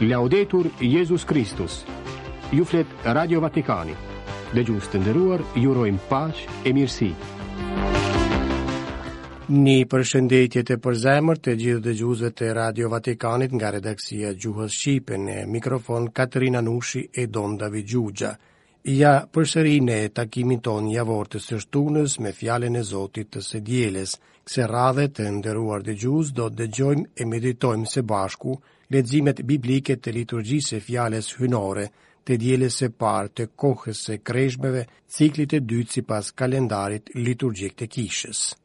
Laudetur Jezus Kristus. Ju flet Radio Vatikani. Dëgjues të nderuar, ju urojmë paqe e mirësi. Një përshëndetje të përzemër të gjithë dëgjuesve të Radio Vatikanit nga redaksia e gjuhës shqipe, në mikrofon Katerina Nushi e Don David Xhuxha. Ja përsëri në takimin tonë javor të së shtunës me fjalën e Zotit të së dielës. Kësaj radhe të nderuar dëgjues do të dëgjojmë e meditojmë së bashku leximet biblike të liturgjisë së fjalës hyjnore të dielës së parë të kohës së kreshmeve, ciklit të dytë sipas kalendarit liturgjik të kishës.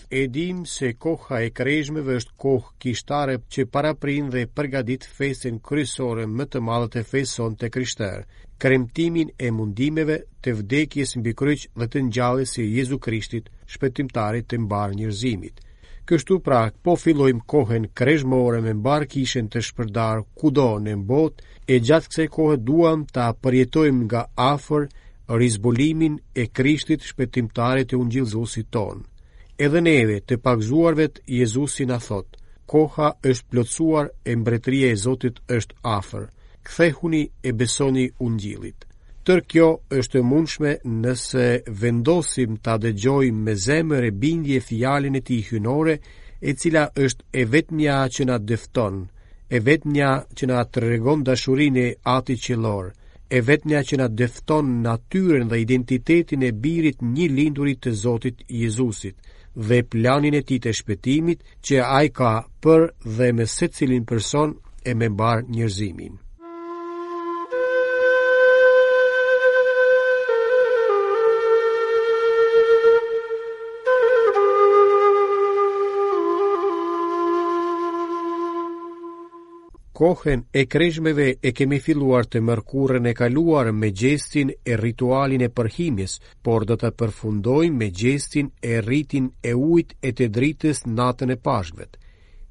E dimë se koha e kreshmeve është kohë kishtare që paraprin dhe përgatit festën kryesore më të madhe të fesë sonë të krishterë, kremtimin e mundimeve të vdekjes mbi kryq dhe të ngjalljes së Jezu Krishtit, shpëtimtarit të mbarë njerëzimit. Kështu pra, po fillojmë kohën kreshmore me mbarë kishën të shpërndarë kudo në botë, e gjatë kësaj kohe duam ta përjetojmë nga afër rizbulimin e Krishtit shpëtimtarit e ungjillëzuesit tonë. Edhe neve të pagëzuarvet Jezusi na thotë, koha është plotësuar e mbretëria e Zotit është afër, kthehuni e besoni ungjillit. Tërë kjo është e mundshme nëse vendosim ta dëgjojmë me zemër e bindje fjalën e tij hyjnore, e cila është e vetmja që na dëfton, e vetmja që na tregon dashurinë e Atit Qiellor, E vetmja që na dëfton natyrën dhe identitetin e Birit njëlindurit të Zotit Jezusit dhe planin e tij të shpëtimit që ai ka për dhe me secilin person e me mbarë njerëzimin. Kohën e kreshmeve e kemi filluar të mërkurën e kaluar me gjestin e ritualin e përhimjes, por do ta përfundojmë me gjestin e ritin e ujit e të dritës natën e Pashkëvet.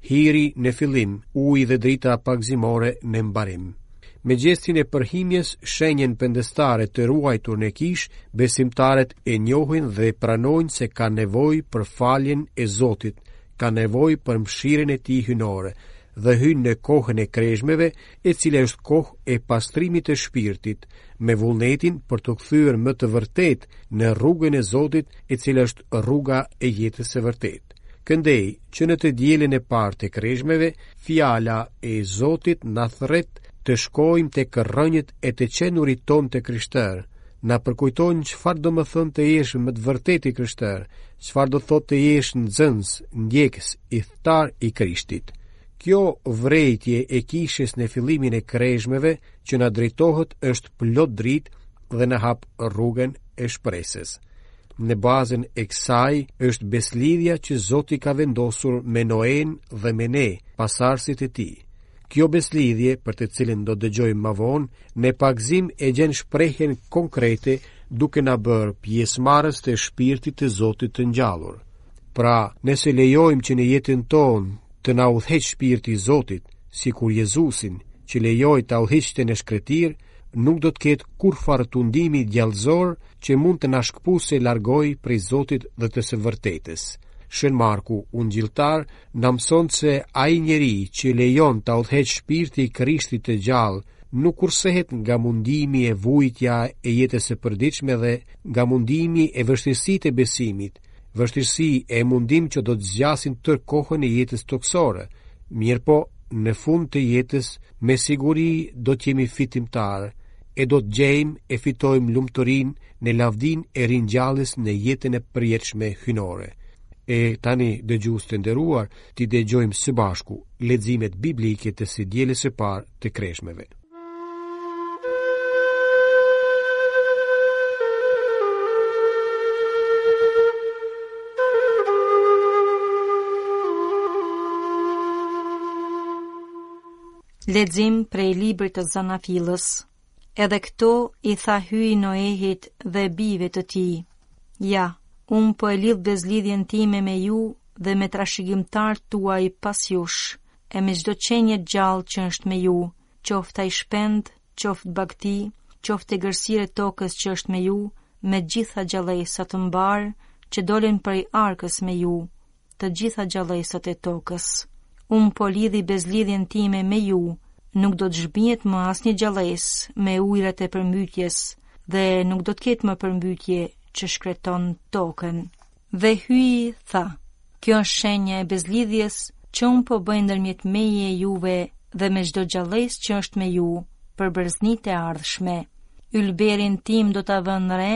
Hiri në fillim, uji dhe drita pagëzimore në mbarim. Me gjestin e përhimjes, shenjën pendestare të ruajtur në kishë, besimtarët e njohin dhe pranojnë se kanë nevojë për faljen e Zotit, kanë nevojë për mëshirën e tij hyjnore, dhe hyjnë në kohën e kreshmeve e cila është kohë e pastrimit të shpirtit, me vullnetin për t'u kthyer me të vërtetë në rrugën e Zotit e cila është rruga e jetës së vërtetë. Këndej, që në të dielën e parë të kreshmeve, fjala e Zotit na thërret të shkojmë tek rrënjët e të qenurit tonë të krishterë, na përkujtojnë çfarë domethënë të jesh me të vërtetë i krishterë, çfarë do thotë të jesh nxënës, ndjekës, ithtar i Krishtit. Kjo vërejtje e kishës në fillimin e kreshmeve që na drejtohet është plot dritë dhe na hap rrugën e shpresës. Në bazën e kësaj është besëlidhja që Zoti ka vendosur me Noen dhe me ne, pasardhësit e tij. Kjo besëlidhje, për të cilën do dëgjojmë më vonë, në pagëzim e gjen shprehjen konkrete duke na bërë pjesëmarrës të shpirtit të Zotit të ngjallur. Pra, nëse lejojmë që në jetën tonë të na udhëheqë shpirti i Zotit, sikur Jezusin që lejoi ta udhëhiqte në shkretirë, nuk do të ketë kurrfarë tundimi djallëzor që mund të na shkëpusë e largojë prej Zotit dhe të së vërtetës. Shën Marku, ungjilltar, Na mëson se ai njeri që lejon ta udhëheqë shpirti i Krishtit të gjallë, nuk kursehet nga mundimi e vuajtja e jetës së përditshme dhe nga mundimi e vështirësitë e besimit, vështirësi e mundim që do të zgjasin tërë kohën e jetës tokësore, mirëpo në fund të jetës me siguri do të jemi fitimtarë e do të gjejmë e fitojmë lumturinë në lavdinë e ringjalljes në jetën e përjetshme hyjnore. E tani, dëgjues të nderuar, t'i dëgjojmë së bashku leximet biblike të së dielës së parë të kreshmeve. Lexim prej librit të Zanafillës. Edhe këto i tha Hyji Noehit dhe bijve të tij. Ja, unë po e lidh besëlidhjen time me ju dhe me trashëgimtarët tuaj pas jush, e me çdo qenie të gjallë që është me ju, qoftë ai shpend, qoftë bagëti, qoftë egërsirë e tokës që është me ju, me gjitha gjallesat mbarë që dolën prej arkës me ju. të gjitha gjallesat e tokës. Unë po lidhi besëlidhjen time me ju, nuk do të zhbihet më asnjë gjallesë me ujërat e përmbytjes dhe nuk do të ketë më përmbytje që shkreton tokën. Dhe Hyji tha, kjo është shenja e besëlidhjes që unë po bëj ndërmjet meje e juve dhe me çdo gjallesë që është me ju për breznitë e ardhshme. Ylberin tim do ta vë në re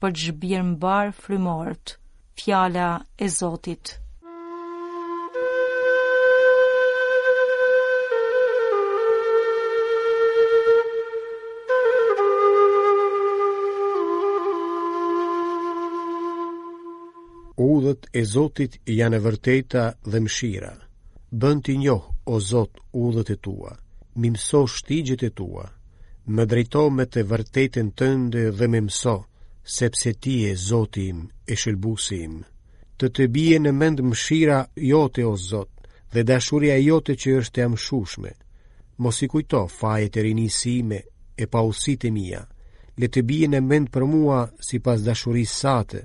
për të zhbirë mbarë frymorët. Fjala e Zotit. Udhët e Zotit janë e vërteta dhe mëshira. Bëj t'i njoh, o Zot, udhët e tua, m'i mëso shtigjet e tua, më drejto me të vërtetën tënde dhe më mëso, sepse ti je Zoti im e shëlbusi im. Të të bie në mend mëshira jote, o Zot, dhe dashuria jote që është e amshueshme. Mos i kujto fajet e rinisë sime e paudhësitë e mia, le të bie në mend për mua sipas dashurisë sate,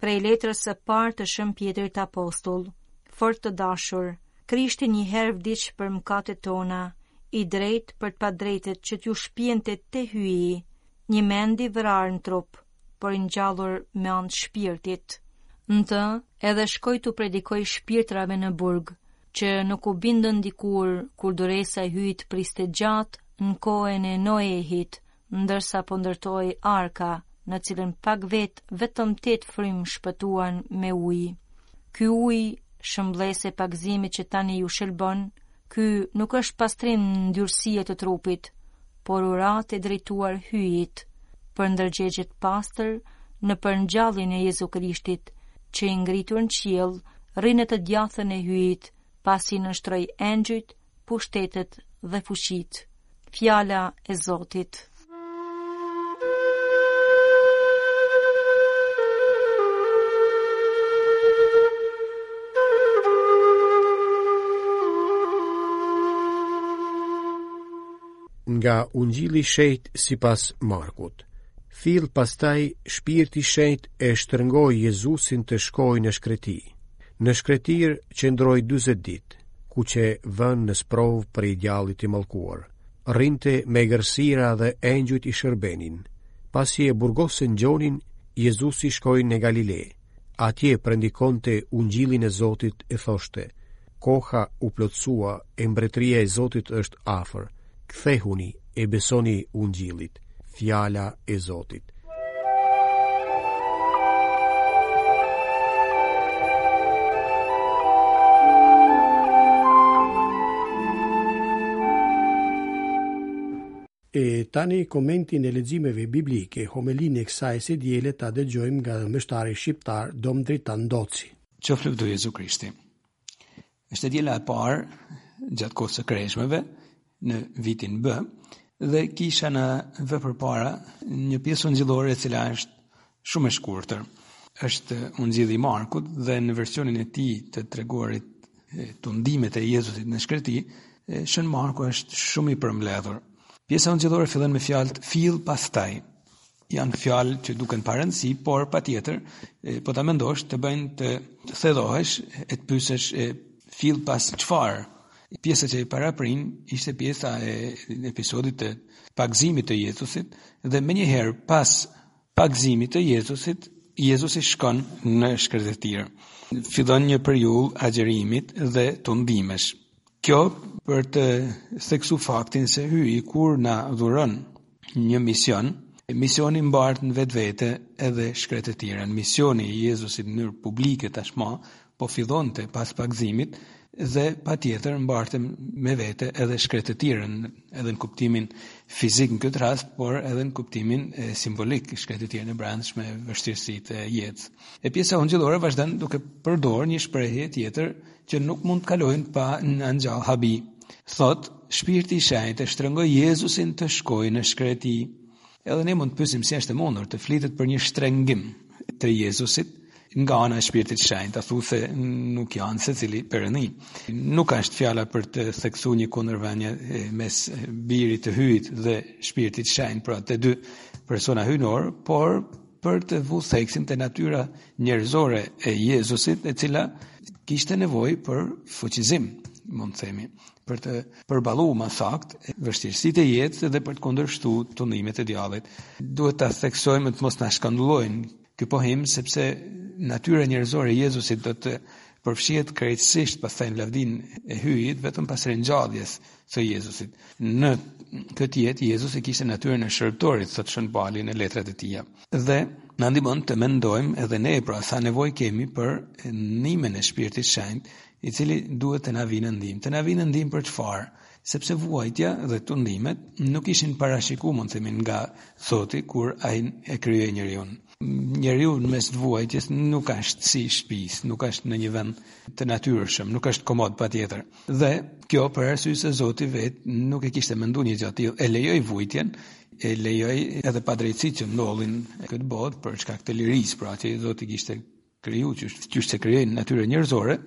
prej letrës së parë të Shën Pjetrit Apostull, fort të dashur, Krishti një herë vdiq për mëkatet tona, i drejti për të padrejtët që t'ju shpiente te hyji, njëmend i vrarë në trup, por i ngjallur me anë të shpirtit. Në të, edhe shkoi t'u predikojë shpirtrave në burg, që nuk u bindën dikur kur duresa e hyjit priste gjatë në kohën e noehit, ndërsa po ndërtohej arka, në të cilën pak vetë vetëm tetë frymë shpëtuan me ujë. Ky ujë shëmbëllesë e pagëzimit që tani ju shëlbon, ky nuk është pastrim ndyrësie të trupit, por uratë e drejtuar hyjit, për ndërgjegje të pastër nëpër ngjalljen e Jezu Krishtit, që i ngritur në qiell, rri në të djathën e hyjit, pasi nënshtroi engjujt pushtetet dhe fuqitë. Fjala e Zotit. nga ungjilli shenjt sipas Markut. Fill pastaj shpirti shenjt e shtrëngoi Jezusin të shkojë në shkreti. Në shkretirë qëndroi 40 ditë. ku qe vënë në sprovë prej djallit të mallkuar. Rrinte me egërsira dhe engjujt i shërbenin. Pasi e burgosën gjonin, Jezusi shkoi në Galile. Atje predikonte ungjillin e Zotit e thoshte, koha u plotësua e mbretëria e Zotit është afer, kthehuni e besoni ungjillit. Fjala e Zotit. E tani komentin e leximeve biblike, homelinë e kësaj së diele ta dëgjojmë nga mështari shqiptar Dom Dritan Ndoci. Qoftë lëvduar Jezu Krishti. Është e diela e parë gjatë kohës së kreshmeve në vitin B dhe kisha na vë përpara një pjesë ungjillore e cila është shumë e shkurtër. Është ungjilli i Markut dhe në versionin e tij të të treguarit tundimet e Jezusit në shkreti, Shën Marku është shumë i përmbledhur. Pjesa ungjillore fillon me fjalët fill pastaj. Janë fjalë që duken pa rëndësi, por patjetër, po ta mendosh, të bëjnë të thellohesh e të pyesesh e fill pas çfarë. Pjesa që i paraprin ishte pjesa e episodit të pagëzimit të Jezusit dhe menjëherë pas pagëzimit të Jezusit, Jezusi shkon në shkretëtirë. Fillon një periudhë agjerimit dhe tundimesh. Kjo për të theksu faktin se Hyji kur na dhuron një mision, misioni mbart në vetvete edhe shkretëtirën. Misioni i Jezusit në mënyrë publike tashma po fillonte pas pagëzimit dhe patjetër mbarte me vete edhe shkretëtirën, edhe në kuptimin fizik në këtë rast, por edhe në kuptimin e, simbolik, shkretëtirën e brendshme, vështirësitë e jetës. E pjesa ungjillore vazhdon duke përdor një shprehje tjetër që nuk mund të kalojë pa na ngjallë habi. Thotë, shpirti i shenjtë e shtrëngoi Jezusin të shkojë në shkreti. Edhe ne mund të pysim si është e mundur të flitet për një shtrëngim të Jezusit nga ana e shpirtit shenjt, a thua se nuk janë secili perëni. Nuk është fjala për të theksu një kundërvënie mes birit të Hyjit dhe shpirtit shenjt, pra të dy persona hyjnorë, por për të vu theksin te natyra njerëzore e Jezusit e cila kishte nevojë për fuqizim, mund të themi, për të përballu ma saktë vështirësitë e jetës dhe për të kundërshtu tundimet e djallit. Duhet ta theksojmë të mos na shkandullojë ky pohim sepse natyra njerëzore e Jezusit do të përfshihet krejtësisht pastaj në lavdinë e hyjit vetëm pas ringjalljes të Jezusit. Në këtë jetë Jezusi kishte natyrën e shërbëtorit, thotë Shën Pali në letrat e tija. Dhe na ndihmon të mendojmë edhe ne pra sa nevojë kemi për ndihmën e Shpirtit Shenjt, i cili duhet të na vijë në ndihmë. Të na vijë në ndihmë për çfarë? Sepse vuajtja dhe tundimet nuk ishin parashiku, mund të themi, nga Zoti kur ai e krijoi njeriun. Njeriu në mes të vuajtjes nuk është si shpisë, nuk është në një vend të natyrshëm, nuk është komod patjetër. Dhe kjo për arsye se Zoti vetë nuk e kishte mendu një gja të tillë, e lejoi vuajtjen, e lejoi edhe padrejtësitë që ndodhin në këtë botë për shkak të lirisë, pra që Zoti kishte kriju, qysh, qysh se krijoi natyrën njerëzore,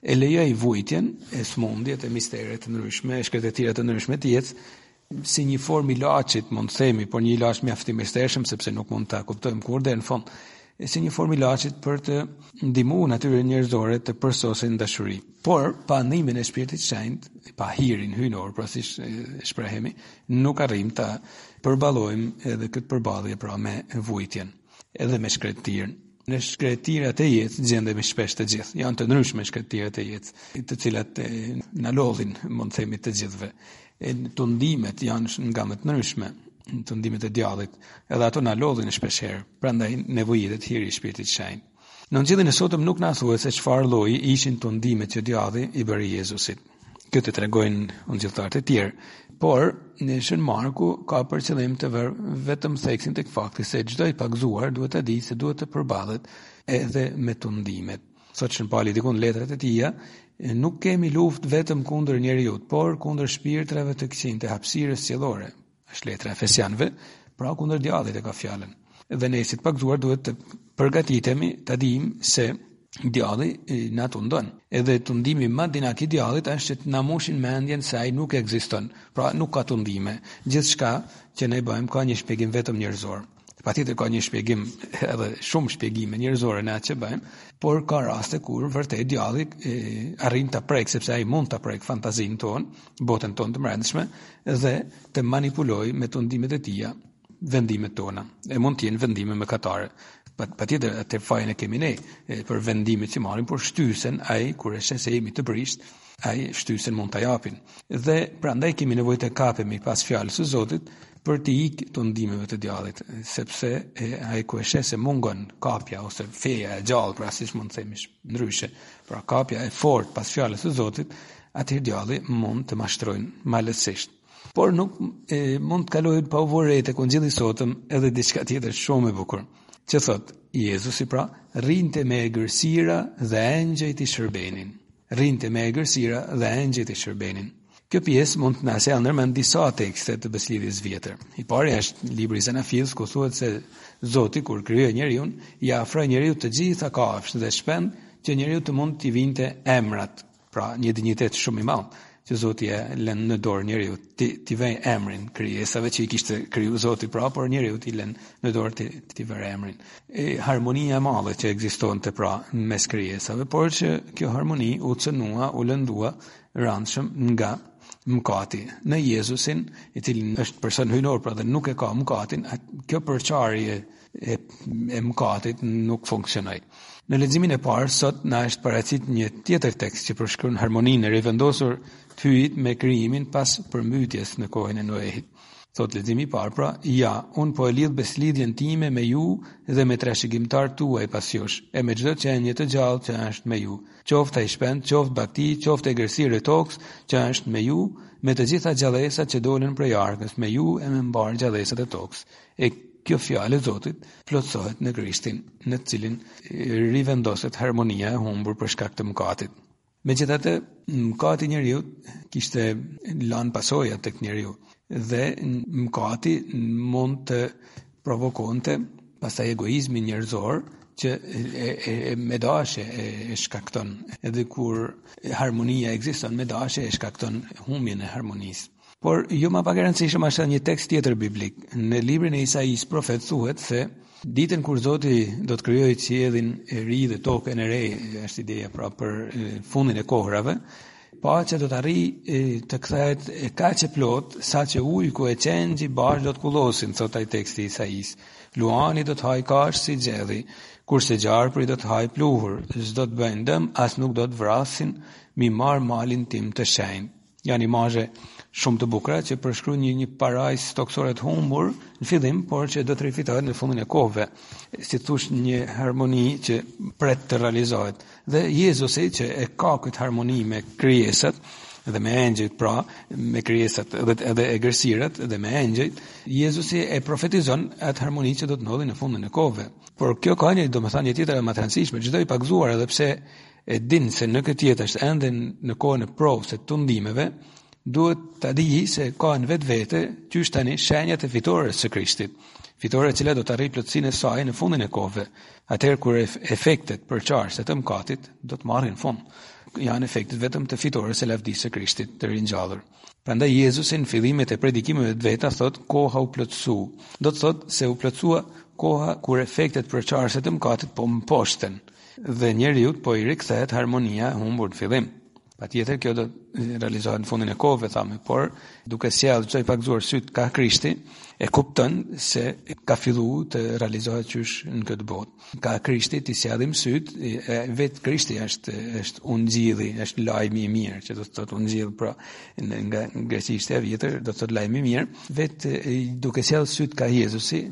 e lejoi vujtjen, e smundjet, e misteret e ndryshme, e shkretëtira të ndryshme të jetës, si një formë ilaçit, mund të themi, por një ilaç mjaft i mistershëm sepse nuk mund ta kuptojmë kurrë deri në fund, si një formë ilaçit për të ndihmuar natyrën njerëzore të përsoset në dashuri. Por pa ndihmën e shpirtit të shenjtë, pa hirin hyjnor, pra si shprehemi, nuk arrijmë ta përballojmë edhe këtë përballje pra me vujtjen. Edhe me shkretirën. Në shkretirat e jetës gjendemi shpesh të gjithë. Janë të ndryshme shkretirat e jetës, të cilat e, na lodhin, mund themi të gjithëve. E tundimet janë nga më të ndryshme, tundimet e djallit, edhe ato na lodhin shpeshherë, prandaj nevojitet hiri i shpirtit shenjtë. Në ungjillin e sotëm nuk na thuhet se çfarë lloji ishin tundimet që djalli i bëri Jezusit. Këtë ta tregojnë ungjilltarët e tjerë, por në shën Marku ka për qëllim të vërë vetëm theksin tek fakti se çdo i pagëzuar duhet ta dijë se duhet të përballet edhe me tundimet. Thot shën Pali dikun letrat e tija, nuk kemi luftë vetëm kundër njeriut, por kundër shpirtrave të këqinj të hapësirës qiellore. Është letra e Efesianëve, pra kundër djallit e ka fjalën. Dhe ne si të pagëzuar duhet të përgatitemi ta dimë se djalli na tundon. Edhe tundimi ma dinak i djallit është që të na mushin mendjen se ai nuk ekziston. Pra nuk ka tundime. Gjithçka që ne bëjmë ka një shpjegim vetëm njerëzor. Patjetër ka një shpjegim edhe shumë shpjegime njerëzore në atë që bëjmë, por ka raste kur vërtet djalli e, arrin ta prekë, sepse ai mund ta prekë fantazinë tonë, botën tonë të mrendshme, dhe të manipulojë me tundimet e tija vendimet tona. E mund të jenë vendime mëkatare. Pa, patjetër atë fajin e kemi ne e, për vendimet që marrim, por shtysën ai kur e sheh se jemi të brishtë, ai shtysën mund ta japin. Dhe prandaj kemi nevojë të kapemi pas fjalës së Zotit, për t'i ik tundimeve të djallit, sepse e, ai kur e sheh se mungon kapja ose feja e gjallë, pra siç mund të themish ndryshe, pra kapja e fortë pas fjalës së Zotit, atëherë djalli mund të mashtrojnë ma lehtësisht. Por nuk e, mund të kalojë pa u vu re tek ungjilli i sotëm edhe diçka tjetër shumë e bukur, që thot Jezusi pra, rrinte me egërsira dhe engjëjt i shërbenin. Rrinte me egërsira dhe engjëjt i shërbenin. Kjo pjesë mund të na sjellë nërmend disa tekste të Besëlidhjes së Vjetër. I pari është libri i Zanafillës ku thuhet se Zoti kur krijoi njeriun, ia afroi njeriut të gjitha kafshët dhe shpendët që njeriu të mund t'i vinte emrat, pra një dinjitet shumë i madh. që Zoti e len në dorë njeriut t'i vë emrin krijesave që i kishte kriju Zoti pra por njeriut i len në dorë t'i vërë emrin e harmonia e madhe që ekzistonte pra mes krijesave por që kjo harmoni u cënua u lëndua randshëm nga mëkati në Jezusin i cili është person hyjnor pra dhe nuk e ka mëkatin kjo përçarje e, e mëkatit nuk funksionon. Në leximin e parë sot na është paraqit një tjetër tekst që përshkruan harmoninë e rivendosur të hyjit me krijimin pas përmbytjes në kohën e Noehit. Thot leximi i parë, pra, ja, unë po e lidh besëlidhjen time me ju dhe me trashëgimtarët tuaj pas jush, e me çdo qenie të gjallë që është me ju, qoftë ai shpend, qoftë bagëti, qoftë egërsirë e tokës që është me ju, me të gjitha gjallesat që dolën prej arkës, me ju e me mbarë gjallesat e tokës. E kjo fjalë e Zotit plotësohet në Krishtin, në të cilin rivendoset harmonia e humbur për shkak të mëkatit. Megjithatë, mëkati i njeriut kishte lënë pasoja tek njeriu dhe mëkati mund të provokonte pastaj egoizmin njerëzor që e, e, e me dashje e, e shkakton edhe kur harmonia ekziston me dashje e shkakton humbjen e harmonisë Por jo më pak e rëndësishme është edhe një tekst tjetër biblik. Në librin e Isaisë profet thuhet se ditën kur Zoti do të krijojë qiellin e ri dhe tokën e re, është ideja pra për fundin e kohërave, paqja do të arrijë të kthehet kaq e plotë saqë ujku e qengji bashkë do të kullosin, thotë ai teksti i Isaisë. Luani do të hajë kashtë si gjedhi, kurse gjarpri do të hajë pluhur, s'do të bëjnë dëm as nuk do të vrasin mbi mbarë malin tim të shenjtë. Janë imazhe shumë të bukura që përshkruajnë një një parajsë tokësore të humbur në fillim, por që do të rifitohet në fundin e kohëve. Si thoshim një harmoni që pret të realizohet. Dhe Jezusi që e ka këtë harmoni me krijesat dhe me engjëjt, pra me krijesat edhe edhe egërsirat dhe me engjëjt, Jezusi e profetizon atë harmoni që do të ndodhë në fundin e kohëve. Por kjo ka një domethënie tjetër e më të rëndësishme, çdo i pagëzuar edhe pse e din se në këtë jetë është ende në kohën e provës e tundimeve, duhet të dijë se ka në vetvete qysh tani shenjat e fitores së Krishtit, fitore e cila do të arrijë plotësinë e saj në fundin e kohëve, atëherë kur efektet përçarëse të mëkatit, do të marrin fund, janë efektet vetëm të fitores e lavdisë së Krishtit të ringjallur. Prandaj Jezusi në fillimet e predikimeve të veta thotë koha u plotësu. Do të thotë se u plotësua koha kur efektet përçarëse të mëkatit po mposhten dhe njeriut po i rikthehet harmonia e humbur në fillim. Patjetër kjo do të realizohet në fundin e kohëve thamë, por duke sjellë çdo i pagëzuar sytë kah Krishti e kupton se ka filluar të realizohet qysh në këtë botë. Kah Krishti t'i sjellim sytë, e, vetë Krishti është është ungjilli, është lajmi i mirë, që do të thotë ungjill pra nga greqishtja e vjetër, do të thotë lajmi i mirë. Veç duke sjellë sytë kah Jezusi,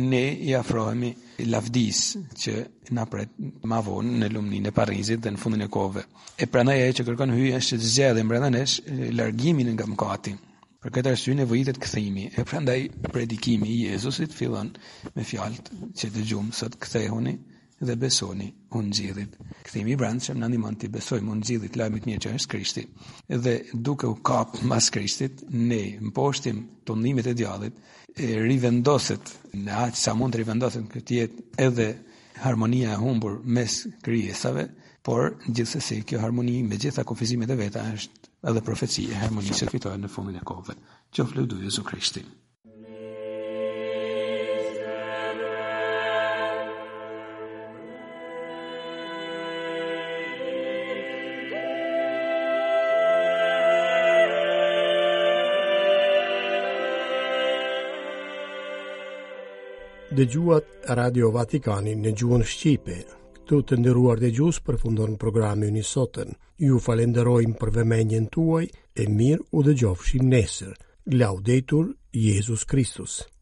ne i afrohemi lavdisë që na pret ma vonë në lumninë e parrizit dhe në fundin e kohëve. E prandaj ajo që kërkon Hyji është të zgjedhim brenda nesh largimin nga mëkati Për këtë arsye nevojitet kthimi, e prandaj predikimi i Jezusit fillon me fjalët që dëgjuam sot, kthehuni dhe besoni ungjillit. Kthimi i brendshëm na ndihmon t'i besojmë ungjillit, lajmit të mirë që është Krishti. Dhe duke u kap mbas Krishtit, ne mposhtim tundimet e djallit, e rivendoset në aq sa mund të rivendoset në këtë jetë edhe harmonia e humbur mes krijesave, por gjithsesi kjo harmoni me gjitha kufizimet e veta është edhe profeci e harmonisë që fitohet në fundin e kohëve. Qoftë lëvdu Jezu Krishti. Dëgjuat Radio Vatikanin në gjuhën Shqipe. Këtu të nderuar dëgjues përfundon programi ynë i sotëm. Ju falënderojmë për vëmendjen tuaj e mirë u dëgjofshim nesër. Laudetur Jezus Kristus.